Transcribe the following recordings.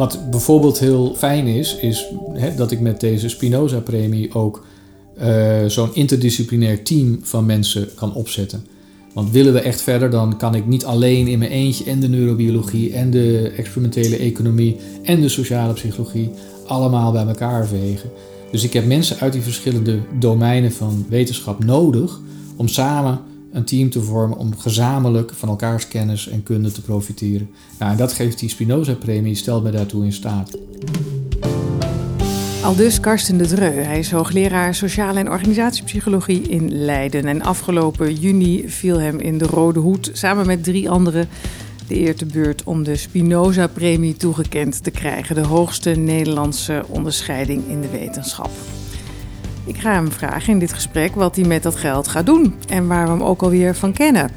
Wat bijvoorbeeld heel fijn is, is hè, dat ik met deze Spinoza-premie ook uh, zo'n interdisciplinair team van mensen kan opzetten. Want willen we echt verder, dan kan ik niet alleen in mijn eentje en de neurobiologie en de experimentele economie en de sociale psychologie allemaal bij elkaar vegen. Dus ik heb mensen uit die verschillende domeinen van wetenschap nodig om samen een team te vormen om gezamenlijk van elkaars kennis en kunde te profiteren. Nou, en dat geeft die Spinoza-premie, stelt mij daartoe in staat. Al dus Karsten de Dreu. Hij is hoogleraar sociale en organisatiepsychologie in Leiden. En afgelopen juni viel hem in de rode hoed samen met drie anderen de eer te beurt om de Spinoza-premie toegekend te krijgen. De hoogste Nederlandse onderscheiding in de wetenschap. Ik ga hem vragen in dit gesprek wat hij met dat geld gaat doen en waar we hem ook alweer van kennen.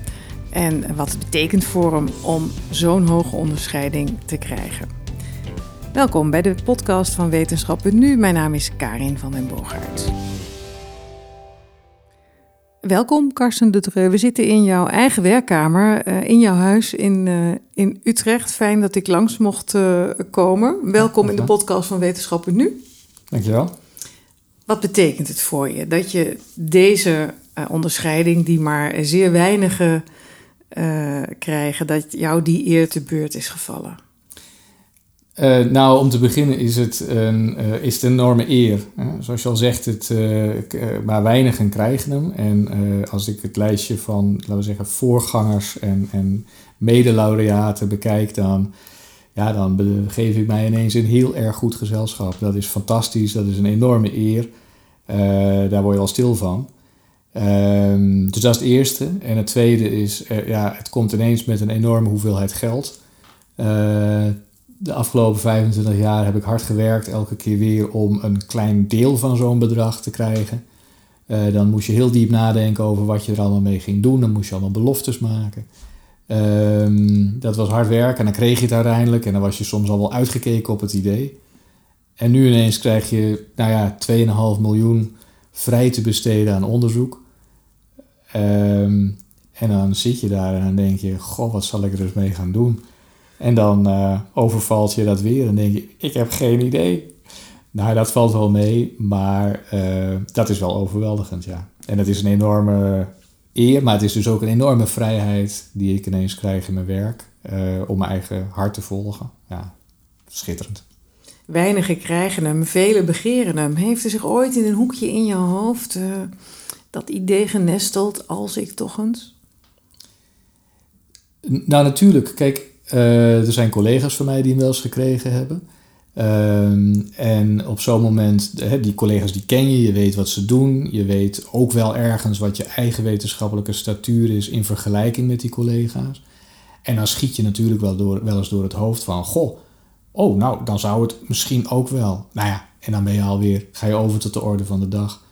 En wat het betekent voor hem om zo'n hoge onderscheiding te krijgen. Welkom bij de podcast van Wetenschap.nu. Mijn naam is Karin van den Boogaard. Welkom, Karsten de Dreu. We zitten in jouw eigen werkkamer, uh, in jouw huis in, uh, in Utrecht. Fijn dat ik langs mocht uh, komen. Welkom in de podcast van Wetenschap.nu. Dankjewel. Wat betekent het voor je dat je deze onderscheiding, die maar zeer weinigen krijgen, dat jou die eer te beurt is gevallen? Uh, nou, om te beginnen is het een, is een enorme eer. zoals je al zegt, het, maar weinigen krijgen hem. En als ik het lijstje van, laten we zeggen, voorgangers en, en medelaureaten bekijk, dan, ja, dan begeef ik mij ineens in heel erg goed gezelschap. Dat is fantastisch, dat is een enorme eer. daar word je al stil van. Ehm, dus dat is het eerste. En het tweede is, ja, het komt ineens met een enorme hoeveelheid geld de afgelopen 25 jaar heb ik hard gewerkt, elke keer weer om een klein deel van zo'n bedrag te krijgen. Uh, dan moest je heel diep nadenken over wat je er allemaal mee ging doen. Dan moest je allemaal beloftes maken. Uh, dat was hard werken en dan kreeg je het uiteindelijk. En dan was je soms al wel uitgekeken op het idee. En nu ineens krijg je, nou ja, 2,5 miljoen vrij te besteden aan onderzoek. Um, en dan zit je daar en dan denk je, goh, wat zal ik er dus mee gaan doen? En dan uh, overvalt je dat weer en denk je, ik heb geen idee. Nou, dat valt wel mee, maar uh, dat is wel overweldigend, ja. En het is een enorme eer, maar het is dus ook een enorme vrijheid die ik ineens krijg in mijn werk. Uh, om mijn eigen hart te volgen. Ja, schitterend. Weinigen krijgen hem, velen begeren hem. Heeft er zich ooit in een hoekje in je hoofd dat idee genesteld als ik toch eens? Nou, natuurlijk. Kijk, uh, er zijn collega's van mij die hem wel eens gekregen hebben. Ehm, en op zo'n moment, die collega's die ken je, je weet wat ze doen. Je weet ook wel ergens wat je eigen wetenschappelijke statuur is in vergelijking met die collega's. En dan schiet je natuurlijk wel, door, wel eens door het hoofd van, goh, oh nou, dan zou het misschien ook wel. Nou ja, en dan ben je alweer, ga je over tot de orde van de dag.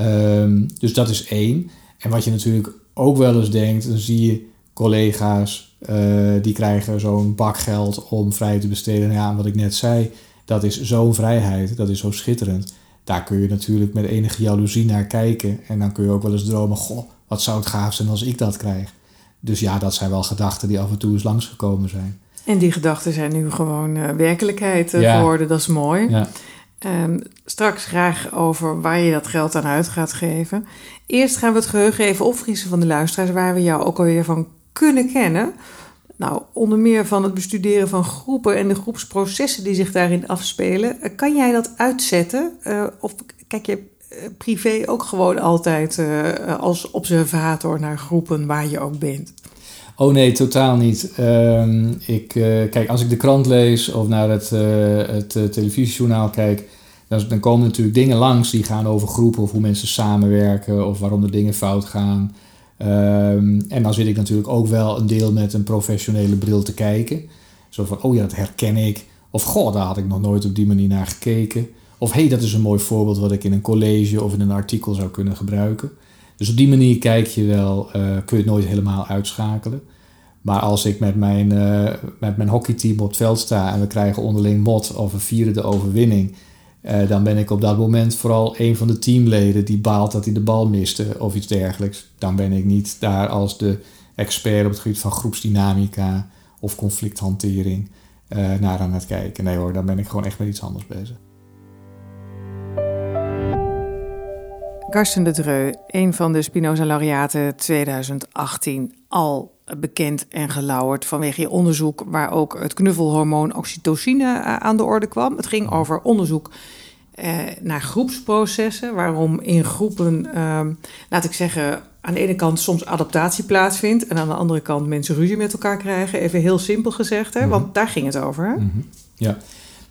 Um, dus dat is één. En wat je natuurlijk ook wel eens denkt, dan zie je collega's uh, die krijgen zo'n bak geld om vrij te besteden. Ja, wat ik net zei, dat is zo'n vrijheid, dat is zo schitterend. Daar kun je natuurlijk met enige jaloezie naar kijken. En dan kun je ook wel eens dromen, goh, wat zou het gaaf zijn als ik dat krijg. Dus ja, dat zijn wel gedachten die af en toe eens langsgekomen zijn. En die gedachten zijn nu gewoon uh, werkelijkheid uh, geworden, dat is mooi. Ja. Um, straks graag over waar je dat geld aan uit gaat geven. Eerst gaan we het geheugen even opfrissen van de luisteraars, waar we jou ook alweer van kunnen kennen. Nou, onder meer van het bestuderen van groepen en de groepsprocessen die zich daarin afspelen. Eh, kan jij dat uitzetten? Uh, of kijk je uh, privé ook gewoon altijd als observator naar groepen waar je ook bent? Oh nee, totaal niet. Uh, ik, kijk, als ik de krant lees of naar het, het televisiejournaal kijk, dan, dan komen natuurlijk dingen langs die gaan over groepen of hoe mensen samenwerken of waarom er dingen fout gaan. Um, en dan zit ik natuurlijk ook wel een deel met een professionele bril te kijken. Zo van, oh ja, dat herken ik. Of, goh, daar had ik nog nooit op die manier naar gekeken. Of, hé, hey, dat is een mooi voorbeeld wat ik in een college of in een artikel zou kunnen gebruiken. Dus op die manier kijk je wel, uh, kun je het nooit helemaal uitschakelen. Maar als ik met mijn, uh, met mijn hockeyteam op het veld sta en we krijgen onderling mot of we vieren de overwinning uh, dan ben ik op dat moment vooral een van de teamleden die baalt dat hij de bal miste of iets dergelijks. Dan ben ik niet daar als de expert op het gebied van groepsdynamica of conflicthantering. naar aan het kijken. Nee hoor, dan ben ik gewoon echt met iets anders bezig. Karsten de Dreu, een van de Spinoza-laureaten 2018, al bekend en gelauwerd vanwege je onderzoek waar ook het knuffelhormoon oxytocine eh, aan de orde kwam. Het ging over onderzoek eh, naar groepsprocessen, waarom in groepen, eh, laat ik zeggen, aan de ene kant soms adaptatie plaatsvindt en aan de andere kant mensen ruzie met elkaar krijgen. Even heel simpel gezegd, hè? want daar ging het over. Hè? Mhm. Ja.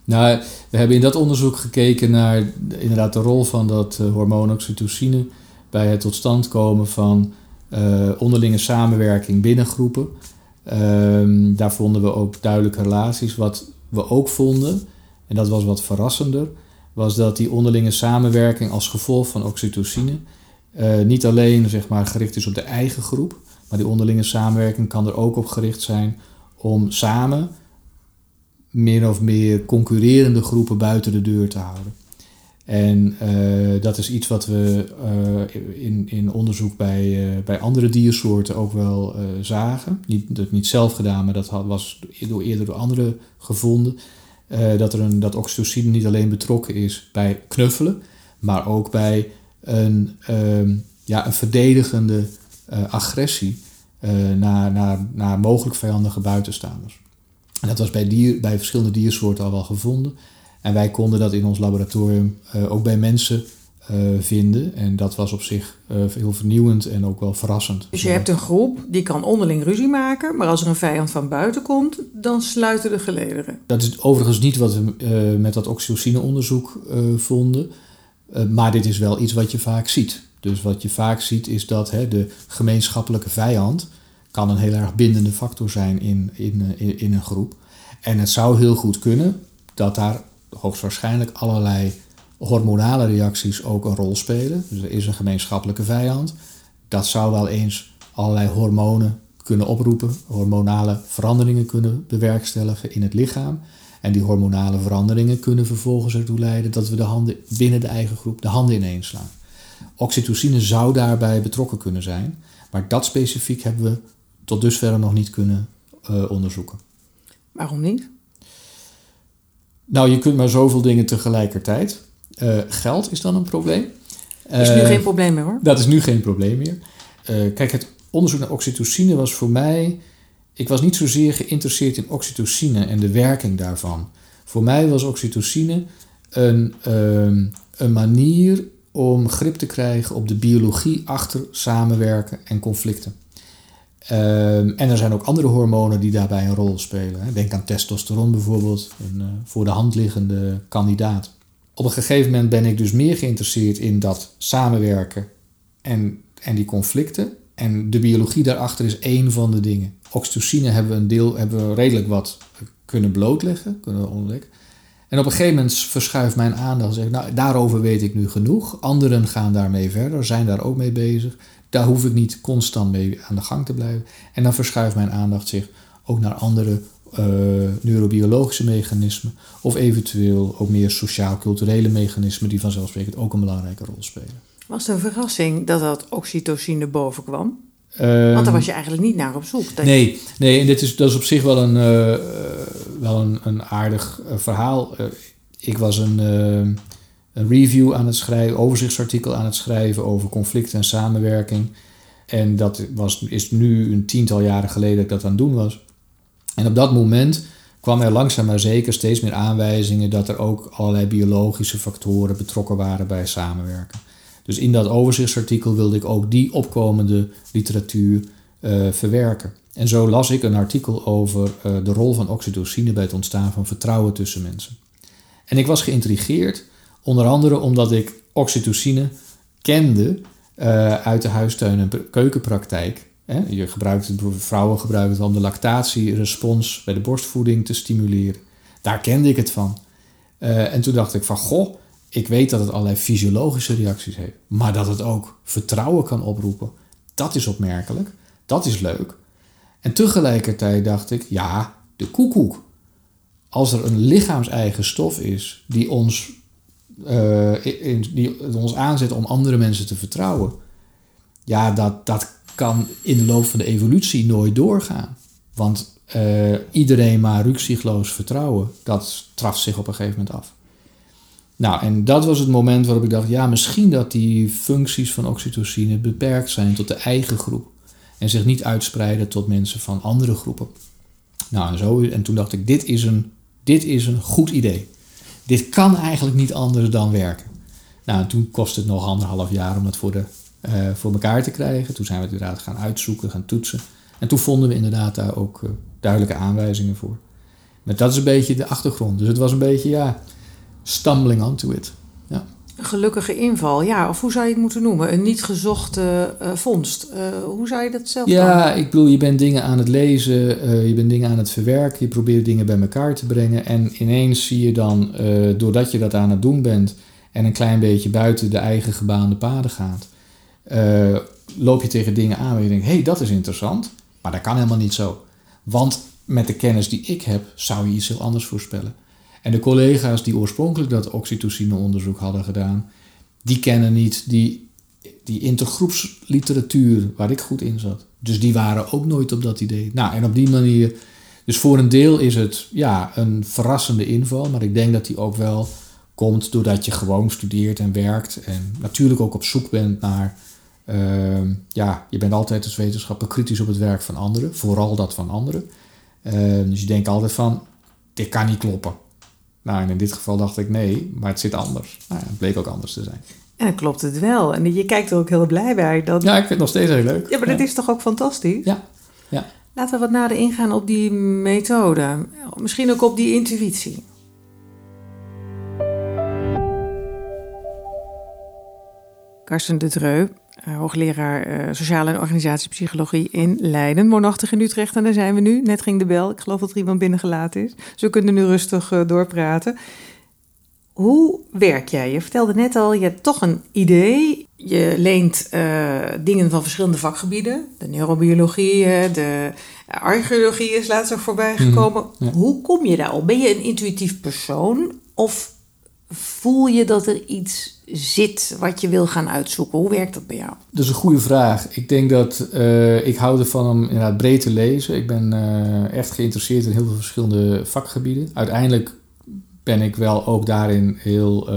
Nou, we hebben in dat onderzoek gekeken naar inderdaad de rol van dat uh, hormoon oxytocine bij het tot stand komen van onderlinge samenwerking binnen groepen. Um, daar vonden we ook duidelijke relaties. Wat we ook vonden, en dat was wat verrassender, was dat die onderlinge samenwerking als gevolg van oxytocine uh, niet alleen zeg maar, gericht is op de eigen groep, maar die onderlinge samenwerking kan er ook op gericht zijn om samen meer of meer concurrerende groepen buiten de deur te houden. En uh, dat is iets wat we uh, in, in onderzoek bij, uh, bij andere diersoorten ook wel zagen. Niet, dat niet zelf gedaan, maar dat was door, eerder door anderen gevonden. dat, er een, dat oxytocine niet alleen betrokken is bij knuffelen, maar ook bij een, ehm, ja, een verdedigende agressie naar, naar, naar mogelijk vijandige buitenstaanders. En dat was bij, dier, bij verschillende diersoorten al wel gevonden. En wij konden dat in ons laboratorium uh, ook bij mensen uh, vinden. En dat was op zich uh, heel vernieuwend en ook wel verrassend. Dus je hebt een groep die kan onderling ruzie maken, maar als er een vijand van buiten komt, dan sluiten de gelederen. Dat is overigens niet wat we met dat oxytocine-onderzoek vonden. maar dit is wel iets wat je vaak ziet. Dus wat je vaak ziet is dat hè, de gemeenschappelijke vijand kan een heel erg bindende factor zijn in, in, in, in een groep. En het zou heel goed kunnen dat daar hoogstwaarschijnlijk allerlei hormonale reacties ook een rol spelen. Dus er is een gemeenschappelijke vijand. Dat zou wel eens allerlei hormonen kunnen oproepen, hormonale veranderingen kunnen bewerkstelligen in het lichaam. En die hormonale veranderingen kunnen vervolgens ertoe leiden dat we de handen binnen de eigen groep de handen ineens slaan. Oxytocine zou daarbij betrokken kunnen zijn, maar dat specifiek hebben we tot dusver nog niet kunnen uh, onderzoeken. Waarom niet? Nou, je kunt maar zoveel dingen tegelijkertijd. Uh, geld is dan een probleem. Dat is nu uh, geen probleem meer hoor. Dat is nu geen probleem meer. Uh, kijk, het onderzoek naar oxytocine was voor mij. Ik was niet zozeer geïnteresseerd in oxytocine en de werking daarvan. Voor mij was oxytocine een, een manier om grip te krijgen op de biologie achter samenwerken en conflicten. Um, en er zijn ook andere hormonen die daarbij een rol spelen. Denk aan testosteron bijvoorbeeld, een uh, voor de hand liggende kandidaat. Op een gegeven moment ben ik dus meer geïnteresseerd in dat samenwerken en, en die conflicten. En de biologie daarachter is één van de dingen. Oxytocine hebben we een deel, hebben we redelijk wat kunnen blootleggen, kunnen ontdekken. En op een gegeven moment verschuift mijn aandacht. Zeg, nou, daarover weet ik nu genoeg. Anderen gaan daarmee verder, zijn daar ook mee bezig. Daar hoef ik niet constant mee aan de gang te blijven. En dan verschuift mijn aandacht zich ook naar andere uh, neurobiologische mechanismen. Of eventueel ook meer sociaal-culturele mechanismen die vanzelfsprekend ook een belangrijke rol spelen. Was het een verrassing dat dat oxytocine boven kwam? Um, Want daar was je eigenlijk niet naar op zoek. Nee, nee, en dit is, dat is op zich wel een, uh, wel een, een aardig uh, verhaal. ik was een een review aan het schrijven, overzichtsartikel aan het schrijven over conflict en samenwerking. En dat was, is nu een tiental jaren geleden dat ik dat aan het doen was. En op dat moment kwam er langzaam maar zeker steeds meer aanwijzingen dat er ook allerlei biologische factoren betrokken waren bij samenwerken. Dus in dat overzichtsartikel wilde ik ook die opkomende literatuur verwerken. En zo las ik een artikel over uh, de rol van oxytocine bij het ontstaan van vertrouwen tussen mensen. En ik was geïntrigeerd Onder andere omdat ik oxytocine kende uh, uit de huistuin- en keukenpraktijk. Je gebruikt het, vrouwen gebruiken het om de lactatierespons bij de borstvoeding te stimuleren. Daar kende ik het van. Uh, en toen dacht ik van, goh, ik weet dat het allerlei fysiologische reacties heeft. Maar dat het ook vertrouwen kan oproepen, dat is opmerkelijk. Dat is leuk. En tegelijkertijd dacht ik, ja, de koekoek. Als er een lichaamseigen stof is die ons uh, in, die ons aanzet om andere mensen te vertrouwen, ja, dat, dat kan in de loop van de evolutie nooit doorgaan. Want iedereen maar ruksigloos vertrouwen, dat traft zich op een gegeven moment af. Nou, en dat was het moment waarop ik dacht, ja, misschien dat die functies van oxytocine beperkt zijn tot de eigen groep. En zich niet uitspreiden tot mensen van andere groepen. Nou, en, zo, en toen dacht ik, dit is, een, dit is een goed idee. Dit kan eigenlijk niet anders dan werken. Nou, en toen kostte het nog anderhalf jaar om dat voor, de, uh, voor elkaar te krijgen. Toen zijn we het inderdaad gaan uitzoeken, gaan toetsen. En toen vonden we inderdaad daar ook uh, duidelijke aanwijzingen voor. Maar dat is een beetje de achtergrond. Dus het was een beetje, ja, stumbling onto it. Gelukkige inval, ja. Of hoe zou je het moeten noemen? Een niet gezochte uh, vondst. Uh, hoe zou je dat zelf Ja, ik bedoel, je bent dingen aan het lezen, uh, je bent dingen aan het verwerken, je probeert dingen bij elkaar te brengen. En ineens zie je dan, doordat je dat aan het doen bent en een klein beetje buiten de eigen gebaande paden gaat, loop je tegen dingen aan waar je denkt, hé, hey, dat is interessant. Maar dat kan helemaal niet zo. Want met de kennis die ik heb, zou je iets heel anders voorspellen. En de collega's die oorspronkelijk dat oxytocine-onderzoek hadden gedaan, die kennen niet die, die intergroepsliteratuur waar ik goed in zat. Dus die waren ook nooit op dat idee. Nou, en op die manier. Dus voor een deel is het ja, een verrassende inval, maar ik denk dat die ook wel komt doordat je gewoon studeert en werkt. En natuurlijk ook op zoek bent naar. Uh, ja, je bent altijd als wetenschapper kritisch op het werk van anderen, vooral dat van anderen. Uh, dus je denkt altijd van: dit kan niet kloppen. Nou, en in dit geval dacht ik nee, maar het zit anders. Nou, het bleek ook anders te zijn. En dan klopt het wel. En je kijkt er ook heel blij bij. Dat... Ja, ik vind het nog steeds heel leuk. Ja, maar dat is toch ook fantastisch? Ja. ja. Laten we wat nader ingaan op die methode. Misschien ook op die intuïtie. Karsten de Dreu, hoogleraar uh, sociale en organisatiepsychologie in Leiden, woonachtig in Utrecht. En daar zijn we nu. Net ging de bel. Ik geloof dat er iemand binnengelaten is. Dus we kunnen nu rustig uh, doorpraten. Hoe werk jij? Je vertelde net al, je hebt toch een idee. Je leent dingen van verschillende vakgebieden. De neurobiologie, de archeologie is laatst ook voorbij gekomen. Hmm, Hoe kom je daarop? Ben je een intuïtief persoon? Of voel je dat er iets zit wat je wil gaan uitzoeken? Hoe werkt dat bij jou? Dat is een goede vraag. Ik denk dat uh, ik hou ervan om inderdaad breed te lezen. Ik ben uh, echt geïnteresseerd in heel veel verschillende vakgebieden. Uiteindelijk ben ik wel ook daarin heel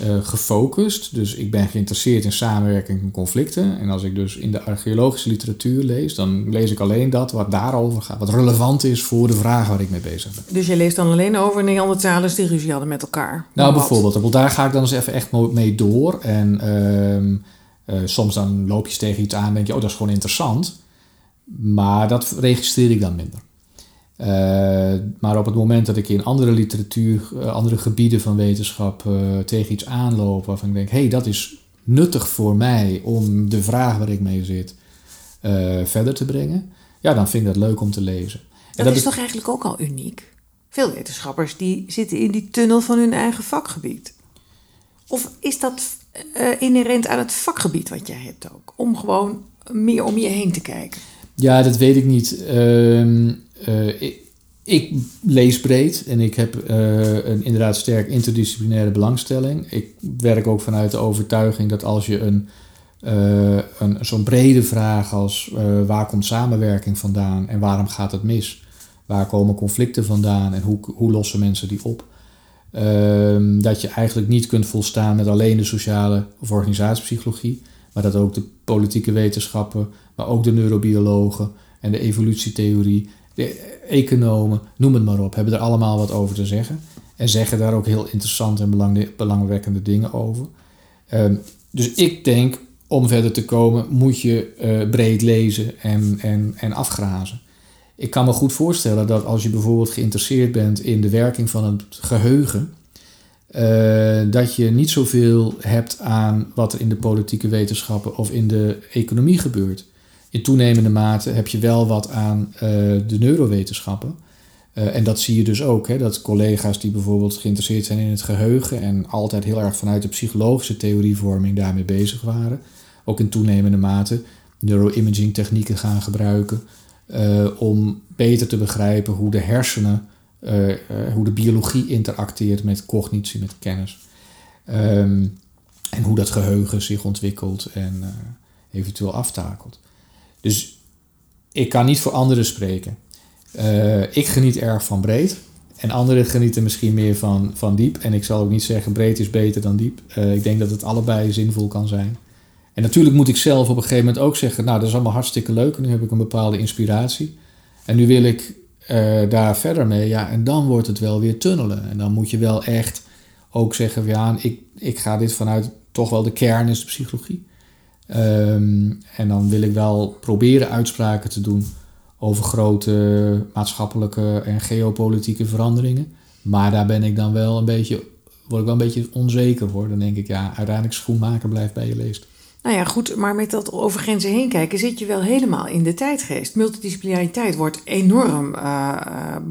uh, uh, gefocust. Dus ik ben geïnteresseerd in samenwerking en conflicten. En als ik dus in de archeologische literatuur lees, dan lees ik alleen dat wat daarover gaat. Wat relevant is voor de vraag waar ik mee bezig ben. Dus je leest dan alleen over Neandertalers die ruzie hadden met elkaar? Nou, bijvoorbeeld. Daar ga ik dan eens even echt mee door. En uh, soms dan loop je tegen iets aan en denk je, oh, dat is gewoon interessant. Maar dat registreer ik dan minder. Uh, maar op het moment dat ik in andere literatuur, uh, andere gebieden van wetenschap uh, tegen iets aanloop waarvan ik denk, hé, hey, dat is nuttig voor mij om de vraag waar ik mee zit verder te brengen, ja, dan vind ik dat leuk om te lezen. Dat, dat is toch eigenlijk ook al uniek? Veel wetenschappers die zitten in die tunnel van hun eigen vakgebied. Of is dat inherent aan het vakgebied wat jij hebt ook? Om gewoon meer om je heen te kijken? Ja, dat weet ik niet. Uh, ik, ik, lees breed en ik heb uh, een inderdaad sterk interdisciplinaire belangstelling. Ik werk ook vanuit de overtuiging dat als je een, uh, een, zo'n brede vraag als waar komt samenwerking vandaan en waarom gaat het mis? Waar komen conflicten vandaan en hoe, hoe lossen mensen die op? Ehm, dat je eigenlijk niet kunt volstaan met alleen de sociale of organisatiepsychologie, maar dat ook de politieke wetenschappen, maar ook de neurobiologen en de evolutietheorie de economen, noem het maar op, hebben er allemaal wat over te zeggen. En zeggen daar ook heel interessante en belangwekkende dingen over. Um, dus ik denk, om verder te komen, moet je uh, breed lezen en, en, en afgrazen. Ik kan me goed voorstellen dat als je bijvoorbeeld geïnteresseerd bent in de werking van het geheugen, uh, dat je niet zoveel hebt aan wat er in de politieke wetenschappen of in de economie gebeurt in toenemende mate heb je wel wat aan uh, de neurowetenschappen. Uh, en dat zie je dus ook, hè, dat collega's die bijvoorbeeld geïnteresseerd zijn in het geheugen en altijd heel erg vanuit de psychologische theorievorming daarmee bezig waren, ook in toenemende mate neuroimaging technieken gaan gebruiken uh, om beter te begrijpen hoe de hersenen, hoe de biologie interacteert met cognitie, met kennis. Um, en hoe dat geheugen zich ontwikkelt en eventueel aftakelt. Dus ik kan niet voor anderen spreken. ik geniet erg van breed. En anderen genieten misschien meer van, van diep. En ik zal ook niet zeggen breed is beter dan diep. ik denk dat het allebei zinvol kan zijn. En natuurlijk moet ik zelf op een gegeven moment ook zeggen: Nou, dat is allemaal hartstikke leuk. En nu heb ik een bepaalde inspiratie. En nu wil ik daar verder mee. Ja, en dan wordt het wel weer tunnelen. En dan moet je wel echt ook zeggen: Ja, ik, ik ga dit vanuit toch wel de kern is de psychologie. Ehm, en dan wil ik wel proberen uitspraken te doen over grote maatschappelijke en geopolitieke veranderingen. Maar daar ben ik dan wel een beetje, word ik wel een beetje onzeker hoor. Dan denk ik, ja, uiteindelijk schoenmaker blijft bij je leest. Nou ja, goed, maar met dat over grenzen heen kijken zit je wel helemaal in de tijdgeest. Multidisciplinariteit wordt enorm uh,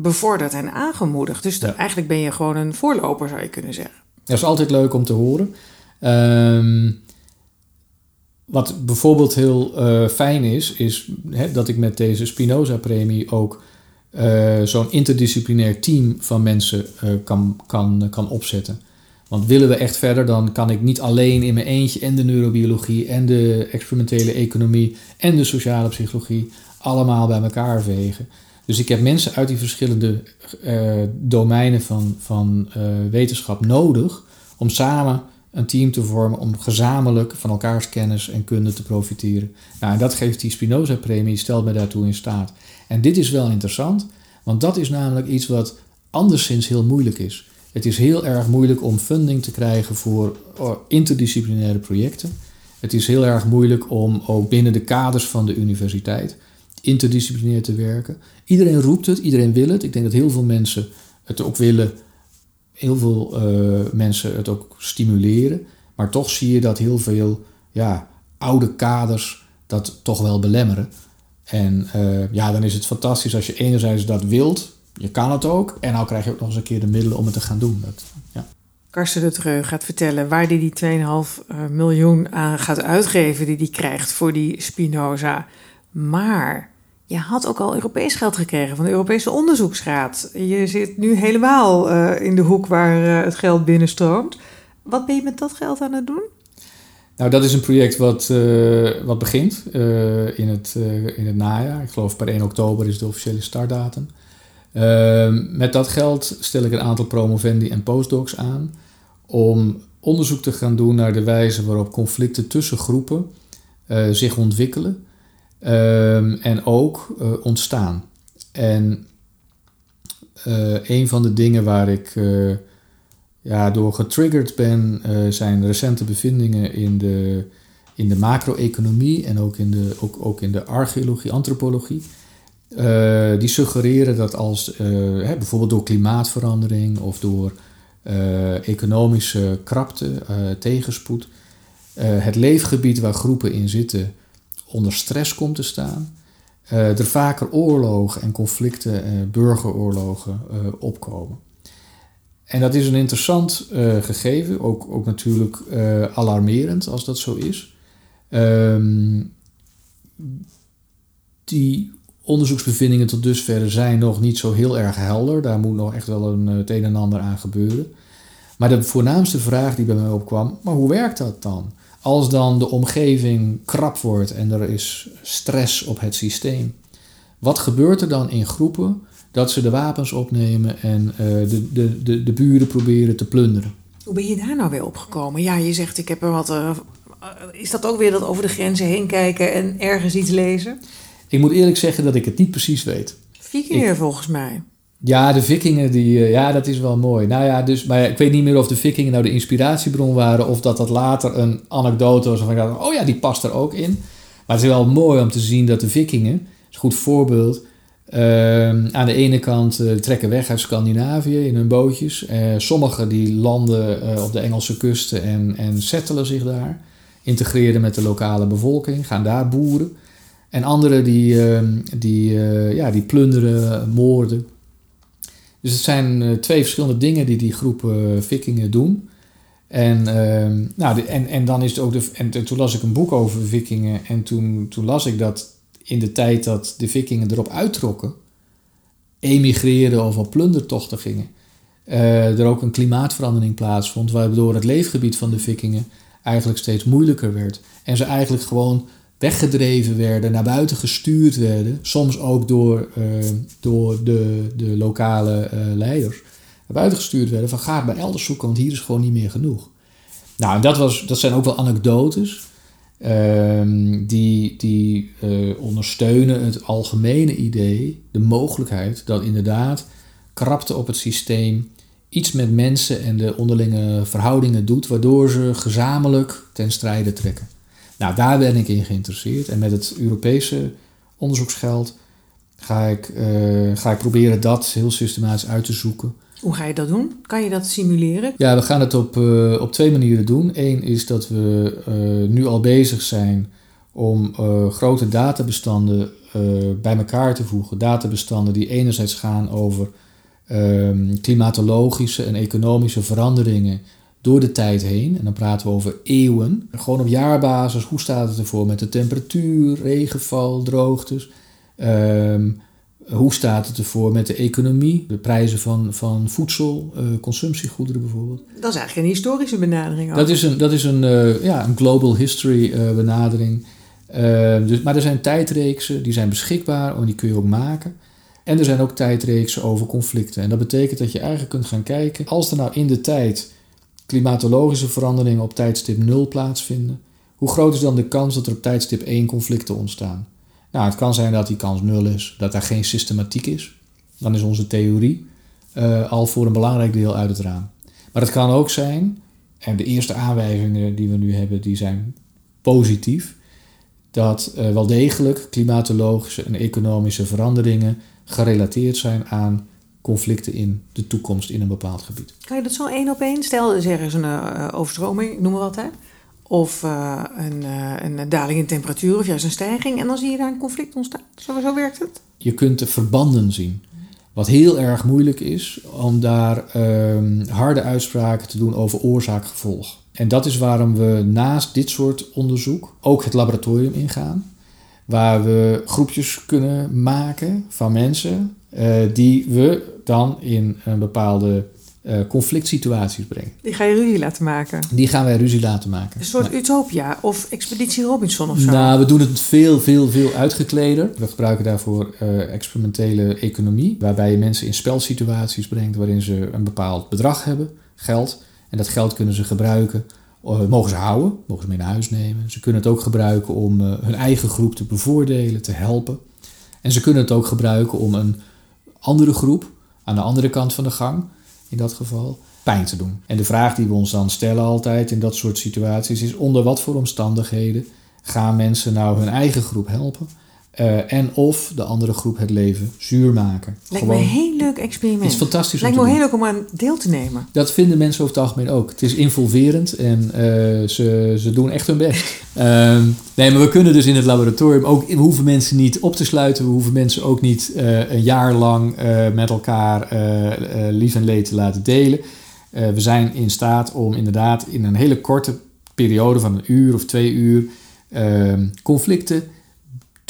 bevorderd en aangemoedigd. Dus eigenlijk ben je gewoon een voorloper, zou je kunnen zeggen. Dat is altijd leuk om te horen. Um, wat bijvoorbeeld heel uh, fijn is, is hè, dat ik met deze Spinoza-premie ook uh, zo'n interdisciplinair team van mensen uh, kan, kan, kan opzetten. Want willen we echt verder, dan kan ik niet alleen in mijn eentje en de neurobiologie en de experimentele economie en de sociale psychologie allemaal bij elkaar vegen. Dus ik heb mensen uit die verschillende domeinen van, van wetenschap nodig om samen een team te vormen om gezamenlijk van elkaars kennis en kunde te profiteren. Nou, en dat geeft die Spinoza-premie, stelt mij daartoe in staat. En dit is wel interessant, want dat is namelijk iets wat anderszins heel moeilijk is. Het is heel erg moeilijk om funding te krijgen voor oh, interdisciplinaire projecten. Het is heel erg moeilijk om ook binnen de kaders van de universiteit interdisciplinair te werken. Iedereen roept het, iedereen wil het. Ik denk dat heel veel mensen het ook willen heel veel uh, mensen het ook stimuleren. Maar toch zie je dat heel veel ja, oude kaders dat toch wel belemmeren. En uh, ja, dan is het fantastisch als je enerzijds dat wilt. Je kan het ook. En nou krijg je ook nog eens een keer de middelen om het te gaan doen. Dat, ja. Karsten de Treu gaat vertellen waar hij die 2,5 uh, miljoen aan gaat uitgeven die hij krijgt voor die Spinoza. Maar je had ook al Europees geld gekregen van de Europese Onderzoeksraad. Je zit nu helemaal uh, in de hoek waar uh, het geld binnenstroomt. Wat ben je met dat geld aan het doen? Nou, dat is een project wat, uh, wat begint in, het, in het najaar. Ik geloof per 1 oktober is de officiële startdatum. Ehm, met dat geld stel ik een aantal promovendi en postdocs aan om onderzoek te gaan doen naar de wijze waarop conflicten tussen groepen zich ontwikkelen Ehm, en ook uh, ontstaan. En uh, een van de dingen waar ik uh, ja, door getriggerd ben, zijn recente bevindingen in de, in de macro-economie en ook in de, ook, ook in de archeologie, antropologie. die suggereren dat als hè, bijvoorbeeld door klimaatverandering of door economische krapte, tegenspoed, het leefgebied waar groepen in zitten onder stress komt te staan, uh, er vaker oorlogen en conflicten, uh, burgeroorlogen uh, opkomen. En dat is een interessant gegeven, ook, ook natuurlijk alarmerend als dat zo is. Um, die onderzoeksbevindingen tot dusver zijn nog niet zo heel erg helder. Daar moet nog echt wel een, het een en ander aan gebeuren. Maar de voornaamste vraag die bij mij opkwam, maar hoe werkt dat dan? Als dan de omgeving krap wordt en er is stress op het systeem, wat gebeurt er dan in groepen dat ze de wapens opnemen en uh, de, de, de, de buren proberen te plunderen? Hoe ben je daar nou weer opgekomen? Ja, je zegt ik heb er wat. Uh, is dat ook weer dat over de grenzen heen kijken en ergens iets lezen? Ik moet eerlijk zeggen dat ik het niet precies weet. Vikingen volgens mij. Ja, de vikingen, die, uh, ja, dat is wel mooi. Nou ja, dus, maar ik weet niet meer of de vikingen nou de inspiratiebron waren... of dat dat later een anekdote was waarvan ik dacht... oh ja, die past er ook in. Maar het is wel mooi om te zien dat de vikingen... is een goed voorbeeld... Uh, aan de ene kant uh, trekken weg uit Scandinavië in hun bootjes. Uh, sommigen die landen op de Engelse kusten en, en settelen zich daar. Integreren met de lokale bevolking, gaan daar boeren. En anderen die, ehm, die, ja, die plunderen, moorden. Dus het zijn eh, twee verschillende dingen die die groep uh, vikingen doen. En, uh, nou, en, en dan is het ook de. En toen las ik een boek over vikingen. En toen, toen las ik dat in de tijd dat de vikingen erop uittrokken, emigreerden of op plundertochten gingen, uh, er ook een klimaatverandering plaatsvond, waardoor het leefgebied van de vikingen eigenlijk steeds moeilijker werd. En ze eigenlijk gewoon weggedreven werden, naar buiten gestuurd werden, soms ook door, door de, de lokale leiders, naar buiten gestuurd werden van ga maar elders zoeken, want hier is gewoon niet meer genoeg. Nou, dat, was, dat zijn ook wel anekdotes. Ehm, die, die ondersteunen het algemene idee, de mogelijkheid dat inderdaad krapte op het systeem iets met mensen en de onderlinge verhoudingen doet, waardoor ze gezamenlijk ten strijde trekken. Nou, daar ben ik in geïnteresseerd. En met het Europese onderzoeksgeld ga ik, uh, ga ik proberen dat heel systematisch uit te zoeken. Hoe ga je dat doen? Kan je dat simuleren? Ja, we gaan het op, uh, op twee manieren doen. Eén is dat we uh, nu al bezig zijn om grote databestanden bij elkaar te voegen. Databestanden die enerzijds gaan over um, klimatologische en economische veranderingen door de tijd heen. En dan praten we over eeuwen. Gewoon op jaarbasis, hoe staat het ervoor met de temperatuur, regenval, droogtes? Um, hoe staat het ervoor met de economie, de prijzen van, van voedsel, uh, consumptiegoederen bijvoorbeeld? Dat is eigenlijk een historische benadering. Dat is een, dat is een, uh, ja, een global history uh, benadering. Ehm, dus, maar er zijn tijdreeksen, die zijn beschikbaar en die kun je ook maken. En er zijn ook tijdreeksen over conflicten. En dat betekent dat je eigenlijk kunt gaan kijken, als er nou in de tijd klimatologische veranderingen op tijdstip 0 plaatsvinden, hoe groot is dan de kans dat er op tijdstip 1 conflicten ontstaan? Nou, het kan zijn dat die kans 0 is, dat daar geen systematiek is. Dan is onze theorie uh, al voor een belangrijk deel uit het raam. Maar het kan ook zijn, en de eerste aanwijzingen die we nu hebben, die zijn positief, dat uh, wel degelijk klimatologische en economische veranderingen gerelateerd zijn aan conflicten in de toekomst in een bepaald gebied. Kan je dat zo één op één? Stel, er is een uh, overstroming, noem maar wat, hè? Of uh, een, uh, een, daling in temperatuur of juist een stijging. En dan zie je daar een conflict ontstaan. Zo, zo werkt het? Je kunt de verbanden zien. Wat heel erg moeilijk is om daar uh, harde uitspraken te doen over oorzaak-gevolg. En dat is waarom we naast dit soort onderzoek ook het laboratorium ingaan waar we groepjes kunnen maken van mensen uh, die we dan in een bepaalde uh, conflict situaties brengen. Die ga je ruzie laten maken? Die gaan wij ruzie laten maken. Een soort utopia of expeditie Robinson of zo? Nou, we doen het veel, veel, veel uitgekleder. We gebruiken daarvoor uh, experimentele economie, waarbij je mensen in spelsituaties brengt waarin ze een bepaald bedrag hebben, geld. En dat geld kunnen ze gebruiken uh, mogen ze houden, mogen ze mee naar huis nemen. Ze kunnen het ook gebruiken om uh, hun eigen groep te bevoordelen, te helpen. En ze kunnen het ook gebruiken om een andere groep, aan de andere kant van de gang, in dat geval, pijn te doen. En de vraag die we ons dan stellen altijd in dat soort situaties is: onder wat voor omstandigheden gaan mensen nou hun eigen groep helpen? Uh, en of de andere groep het leven zuur maken. Lijkt Gewoon, me een heel leuk experiment. Het is fantastisch. Lijkt me heel leuk om aan deel te nemen. Dat vinden mensen over het algemeen ook. Het is involverend en uh, ze, ze doen echt hun best. uh, nee, maar we kunnen dus in het laboratorium ook. We hoeven mensen niet op te sluiten. We hoeven mensen ook niet uh, een jaar lang met elkaar lief en leed te laten delen. we zijn in staat om inderdaad in een hele korte periode van een uur of twee uur ehm, conflicten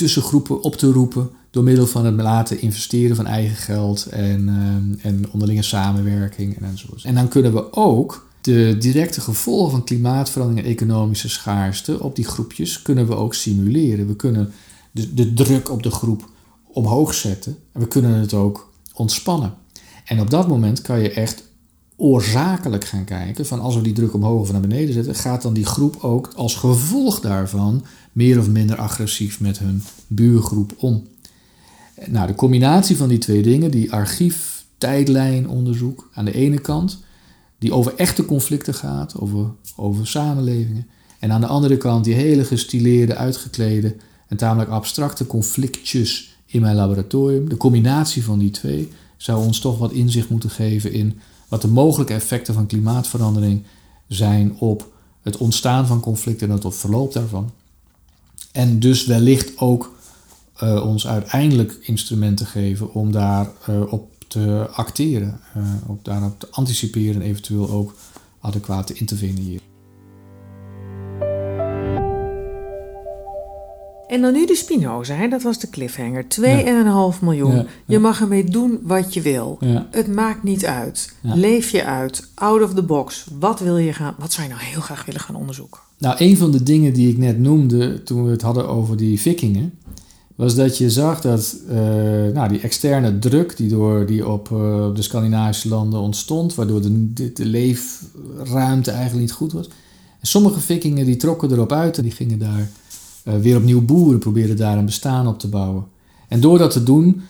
tussengroepen op te roepen door middel van het laten investeren van eigen geld en, uh, en onderlinge samenwerking en enzovoort. En dan kunnen we ook de directe gevolgen van klimaatverandering en economische schaarste op die groepjes kunnen we ook simuleren. We kunnen de, de druk op de groep omhoog zetten en we kunnen het ook ontspannen. En op dat moment kan je echt oorzakelijk gaan kijken van als we die druk omhoog of naar beneden zetten, gaat dan die groep ook als gevolg daarvan meer of minder agressief met hun buurgroep om. Nou, de combinatie van die twee dingen, die archief, tijdlijnonderzoek aan de ene kant, die over echte conflicten gaat, over, over samenlevingen, en aan de andere kant die hele gestileerde, uitgeklede en tamelijk abstracte conflictjes in mijn laboratorium. De combinatie van die twee zou ons toch wat inzicht moeten geven in wat de mogelijke effecten van klimaatverandering zijn op het ontstaan van conflicten en het verloop daarvan. En dus wellicht ook uh, ons uiteindelijk instrumenten geven om daarop uh, op te acteren, uh, op daarop te anticiperen en eventueel ook adequaat te interveneren. En dan nu de Spinoza, hè? dat was de cliffhanger. 2,5 ja. miljoen. Ja, je mag ermee doen wat je wil. Het maakt niet uit. Leef je uit. Out of the box. Wat wil je gaan? Wat zou je nou heel graag willen gaan onderzoeken? Nou, een van de dingen die ik net noemde toen we het hadden over die vikingen, was dat je zag dat uh, nou, die externe druk die, door, die op uh, de Scandinavische landen ontstond, waardoor de, de, leefruimte eigenlijk niet goed was. En sommige vikingen die trokken erop uit en die gingen daar uh, weer opnieuw boeren, probeerden daar een bestaan op te bouwen. En door dat te doen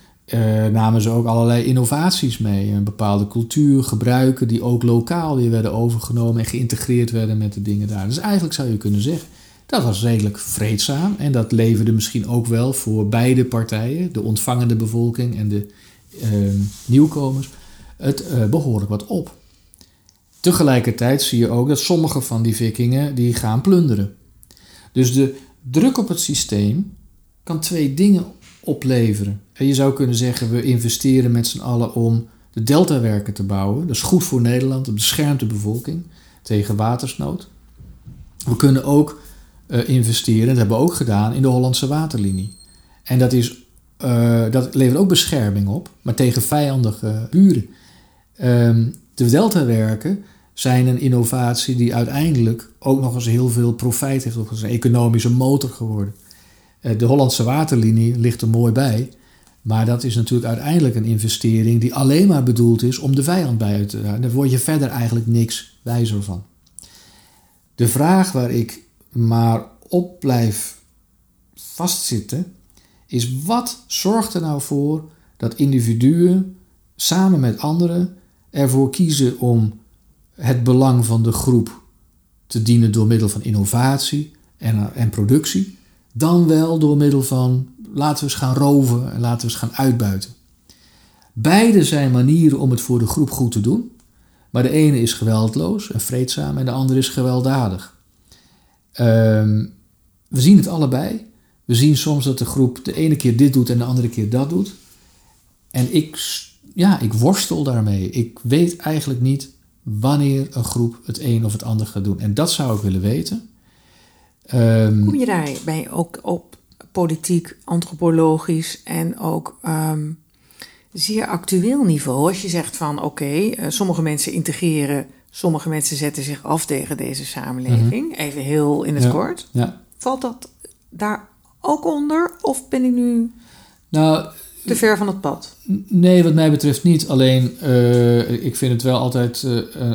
namen ze ook allerlei innovaties mee. Een bepaalde cultuur, gebruiken die ook lokaal weer werden overgenomen en geïntegreerd werden met de dingen daar. Dus eigenlijk zou je kunnen zeggen dat was redelijk vreedzaam en dat leverde misschien ook wel voor beide partijen, de ontvangende bevolking en de uh, nieuwkomers, het uh, behoorlijk wat op. Tegelijkertijd zie je ook dat sommige van die vikingen die gaan plunderen. Dus de druk op het systeem kan twee dingen opleveren. Je zou kunnen zeggen, we investeren met z'n allen om de deltawerken te bouwen. Dat is goed voor Nederland, het beschermt de bevolking tegen watersnood. We kunnen ook uh, investeren, dat hebben we ook gedaan, in de Hollandse waterlinie. En dat, is, uh, dat levert ook bescherming op, maar tegen vijandige buren. Um, de deltawerken zijn een innovatie die uiteindelijk ook nog eens heel veel profijt heeft opgezet. Een economische motor geworden. Uh, de Hollandse waterlinie ligt er mooi bij. Maar dat is natuurlijk uiteindelijk een investering die alleen maar bedoeld is om de vijand bij te houden. Daar word je verder eigenlijk niks wijzer van. De vraag waar ik maar op blijf vastzitten, is wat zorgt er nou voor dat individuen samen met anderen ervoor kiezen om het belang van de groep te dienen door middel van innovatie en, en productie, dan wel door middel van laten we eens gaan roven en laten we eens gaan uitbuiten. Beide zijn manieren om het voor de groep goed te doen, maar de ene is geweldloos en vreedzaam en de andere is gewelddadig. Um, we zien het allebei. We zien soms dat de groep de ene keer dit doet en de andere keer dat doet. En ik, ja, ik worstel daarmee. Ik weet eigenlijk niet wanneer een groep het een of het ander gaat doen. En dat zou ik willen weten. Um, Kom je daarbij ook op politiek, antropologisch en ook um, zeer actueel niveau? Als je zegt van oké, eh, sommige mensen integreren Sommige mensen zetten zich af tegen deze samenleving. Mhm. Even heel in het kort. Ja. Valt dat daar ook onder? Of ben ik nu nou, te ver van het pad? Nee, wat mij betreft niet. Alleen, uh, ik vind het wel altijd... Uh, uh,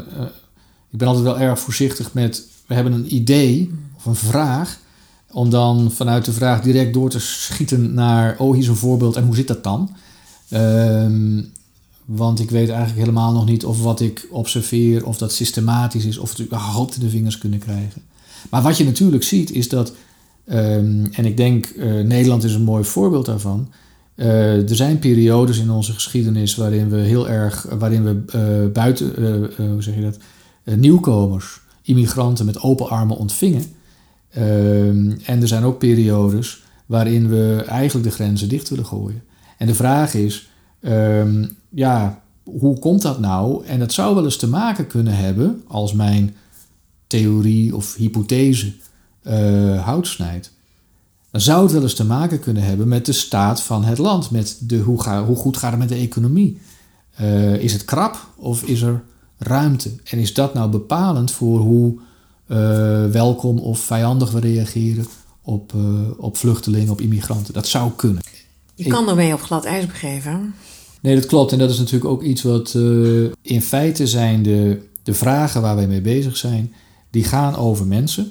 ik ben altijd wel erg voorzichtig met... We hebben een idee of een vraag... om dan vanuit de vraag direct door te schieten naar... oh, hier is een voorbeeld en hoe zit dat dan? Ehm want ik weet eigenlijk helemaal nog niet of wat ik observeer, of dat systematisch is, of het überhaupt in de vingers kunnen krijgen. Maar wat je natuurlijk ziet is dat, um, en ik denk uh, Nederland is een mooi voorbeeld daarvan. Uh, er zijn periodes in onze geschiedenis waarin we heel erg, waarin we uh, buiten, hoe zeg je dat, nieuwkomers, immigranten met open armen ontvingen. Ehm, en er zijn ook periodes waarin we eigenlijk de grenzen dicht willen gooien. En de vraag is, um, ja, hoe komt dat nou? En dat zou wel eens te maken kunnen hebben, als mijn theorie of hypothese uh, hout snijdt. Dan zou het wel eens te maken kunnen hebben met de staat van het land. Met de, hoe, ga, hoe goed gaat het met de economie? Uh, is het krap of is er ruimte? En is dat nou bepalend voor hoe welkom of vijandig reageren op, op vluchtelingen, op immigranten? Dat zou kunnen. Je kan ermee op glad ijs begeven. Nee, dat klopt. En dat is natuurlijk ook iets wat uh, in feite zijn de, de vragen waar wij mee bezig zijn, die gaan over mensen.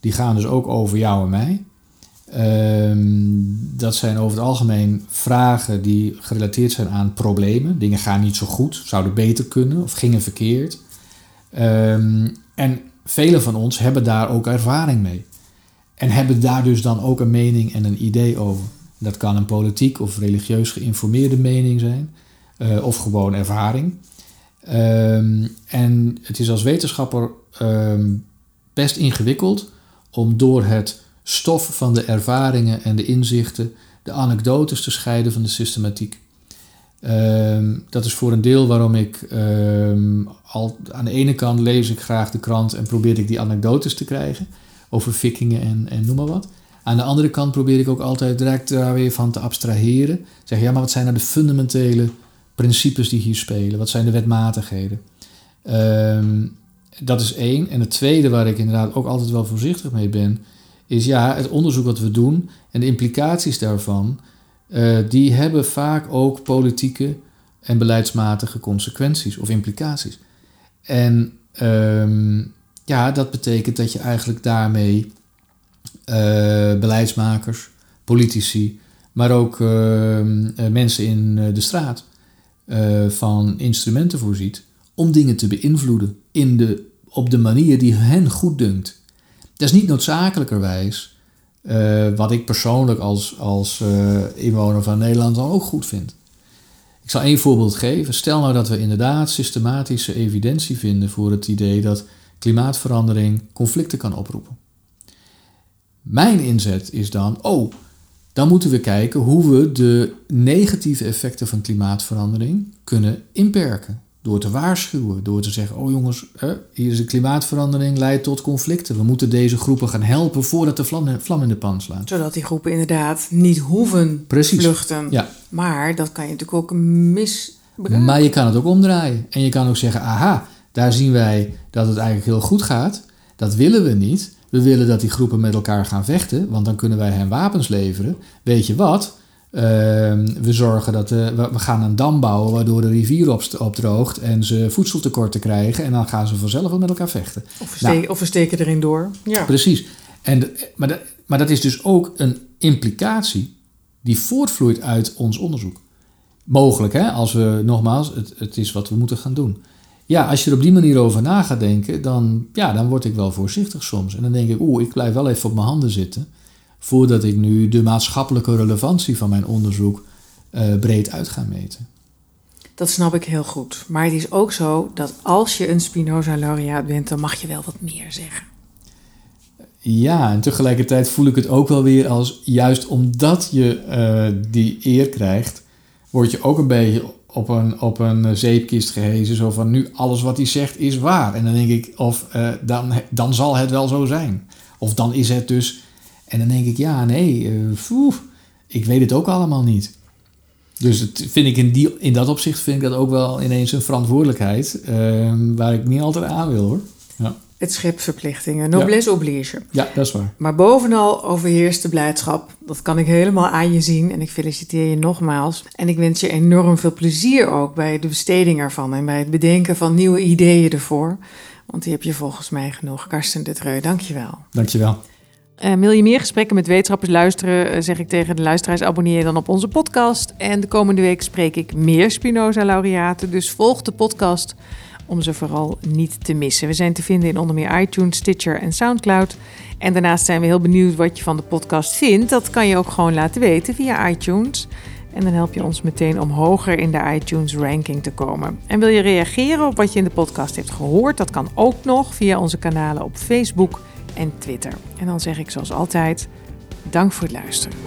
Die gaan dus ook over jou en mij. Um, dat zijn over het algemeen vragen die gerelateerd zijn aan problemen. Dingen gaan niet zo goed, zouden beter kunnen of gingen verkeerd. Um, en velen van ons hebben daar ook ervaring mee. En hebben daar dus dan ook een mening en een idee over. Dat kan een politiek of religieus geïnformeerde mening zijn, uh, of gewoon ervaring. Um, en het is als wetenschapper um, best ingewikkeld om door het stof van de ervaringen en de inzichten de anekdotes te scheiden van de systematiek. Um, dat is voor een deel waarom ik al aan de ene kant lees ik graag de krant en probeer ik die anekdotes te krijgen over vikingen en, en noem maar wat. Aan de andere kant probeer ik ook altijd direct daar weer van te abstraheren. Zeg, ja, maar wat zijn nou de fundamentele principes die hier spelen? Wat zijn de wetmatigheden? Um, dat is één. En het tweede waar ik inderdaad ook altijd wel voorzichtig mee ben, is ja, het onderzoek wat we doen en de implicaties daarvan, uh, die hebben vaak ook politieke en beleidsmatige consequenties of implicaties. En um, ja, dat betekent dat je eigenlijk daarmee uh, beleidsmakers, politici, maar ook uh, mensen in de straat van instrumenten voorziet om dingen te beïnvloeden in de, op de manier die hen goed dunkt. Dat is niet noodzakelijkerwijs uh, wat ik persoonlijk als, als uh, inwoner van Nederland dan ook goed vind. Ik zal één voorbeeld geven. Stel nou dat we inderdaad systematische evidentie vinden voor het idee dat klimaatverandering conflicten kan oproepen. Mijn inzet is dan, oh, dan moeten we kijken hoe we de negatieve effecten van klimaatverandering kunnen inperken. Door te waarschuwen, door te zeggen: Oh jongens, hier is de klimaatverandering, leidt tot conflicten. We moeten deze groepen gaan helpen voordat de vlam, vlam in de pan slaat. Zodat die groepen inderdaad niet hoeven Precies. vluchten. Ja. Maar dat kan je natuurlijk ook misbruiken. Maar je kan het ook omdraaien. En je kan ook zeggen: Aha, daar zien wij dat het eigenlijk heel goed gaat. Dat willen we niet. We willen dat die groepen met elkaar gaan vechten, want dan kunnen wij hen wapens leveren. Weet je wat? Ehm, we zorgen dat uh, we, gaan een dam bouwen waardoor de rivier op, opdroogt en ze voedseltekorten krijgen en dan gaan ze vanzelf wel met elkaar vechten. Of, we nou, of we steken erin door. Ja. Precies. En, maar, dat, maar dat is dus ook een implicatie die voortvloeit uit ons onderzoek. Mogelijk, hè, als we nogmaals, het, het is wat we moeten gaan doen. Ja, als je er op die manier over na gaat denken, dan, ja, dan word ik wel voorzichtig soms. En dan denk ik, oeh, ik blijf wel even op mijn handen zitten voordat ik nu de maatschappelijke relevantie van mijn onderzoek uh, breed uit ga meten. Dat snap ik heel goed. Maar het is ook zo dat als je een Spinoza-laureaat bent, dan mag je wel wat meer zeggen. Ja, en tegelijkertijd voel ik het ook wel weer als juist omdat je uh, die eer krijgt, word je ook een beetje op een, op een zeepkist gehezen. Zo van nu alles wat hij zegt is waar. En dan denk ik, of uh, dan, dan zal het wel zo zijn. Of dan is het dus en dan denk ik, ja, nee, uh, ik weet het ook allemaal niet. Dus het vind ik in, die, in dat opzicht vind ik dat ook wel ineens een verantwoordelijkheid uh, waar ik niet altijd aan wil hoor. Ja. Het schepverplichtingen, noblesse ja. oblige. Ja, dat is waar. Maar bovenal overheerst de blijdschap. Dat kan ik helemaal aan je zien en ik feliciteer je nogmaals. En ik wens je enorm veel plezier ook bij de besteding ervan en bij het bedenken van nieuwe ideeën ervoor. Want die heb je volgens mij genoeg. Karsten de Treu, dankjewel. Dankjewel. Uh, wil je meer gesprekken met wetenschappers luisteren, uh, zeg ik tegen de luisteraars: abonneer je dan op onze podcast. En de komende week spreek ik meer Spinoza-laureaten. Dus volg de podcast om ze vooral niet te missen. We zijn te vinden in onder meer iTunes, Stitcher en Soundcloud. En daarnaast zijn we heel benieuwd wat je van de podcast vindt. Dat kan je ook gewoon laten weten via iTunes. En dan help je ons meteen om hoger in de iTunes ranking te komen. En wil je reageren op wat je in de podcast hebt gehoord? Dat kan ook nog via onze kanalen op Facebook en Twitter. En dan zeg ik zoals altijd: dank voor het luisteren.